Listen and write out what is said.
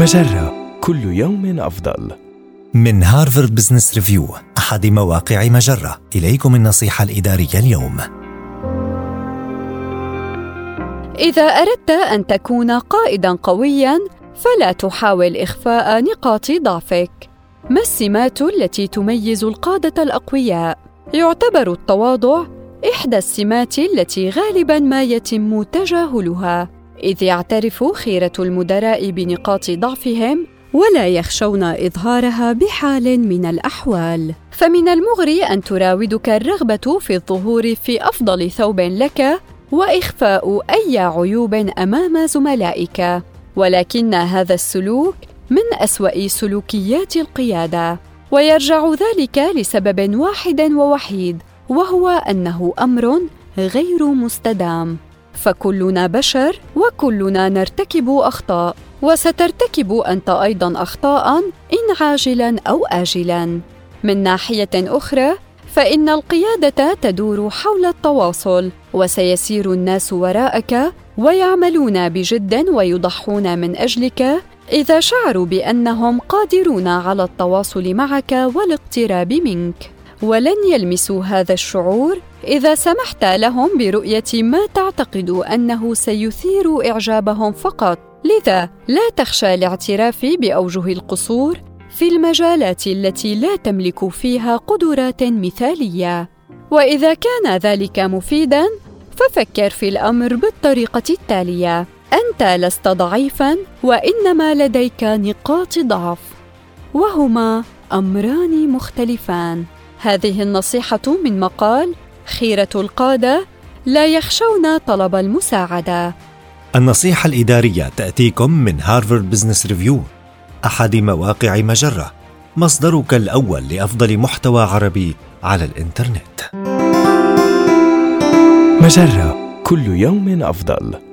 مجرة كل يوم أفضل. من Harvard Business Review أحد مواقع مجرة إليكم النصيحة الإدارية اليوم إذا أردت أن تكون قائداً قوياً فلا تحاول إخفاء نقاط ضعفك. ما السمات التي تميز القادة الأقوياء؟ يعتبر التواضع إحدى السمات التي غالباً ما يتم تجاهلها، إذ يعترف خيرة المدراء بنقاط ضعفهم ولا يخشون إظهارها بحال من الأحوال. فمن المغري أن تراودك الرغبة في الظهور في أفضل ثوب لك وإخفاء أي عيوب أمام زملائك، ولكن هذا السلوك من أسوأ سلوكيات القيادة، ويرجع ذلك لسبب واحد ووحيد، وهو أنه أمر غير مستدام. فكلنا بشر وكلنا نرتكب أخطاء وسترتكب أنت أيضا اخطاء إن عاجلا أو اجلا. من ناحية أخرى فإن القيادة تدور حول التواصل وسيسير الناس وراءك ويعملون بجد ويضحون من أجلك إذا شعروا بأنهم قادرون على التواصل معك والاقتراب منك. ولن يلمسوا هذا الشعور إذا سمحت لهم برؤية ما تعتقد أنه سيثير إعجابهم فقط. لذا لا تخشى الاعتراف بأوجه القصور في المجالات التي لا تملك فيها قدرات مثالية. وإذا كان ذلك مفيدا ففكر في الأمر بالطريقة التالية. أنت لست ضعيفا وإنما لديك نقاط ضعف وهما أمران مختلفان. هذه النصيحة من مقال خيرة القادة لا يخشون طلب المساعدة النصيحة الإدارية تأتيكم من Harvard Business Review أحد مواقع مجرة مصدرك الأول لأفضل محتوى عربي على الإنترنت مجرة كل يوم أفضل.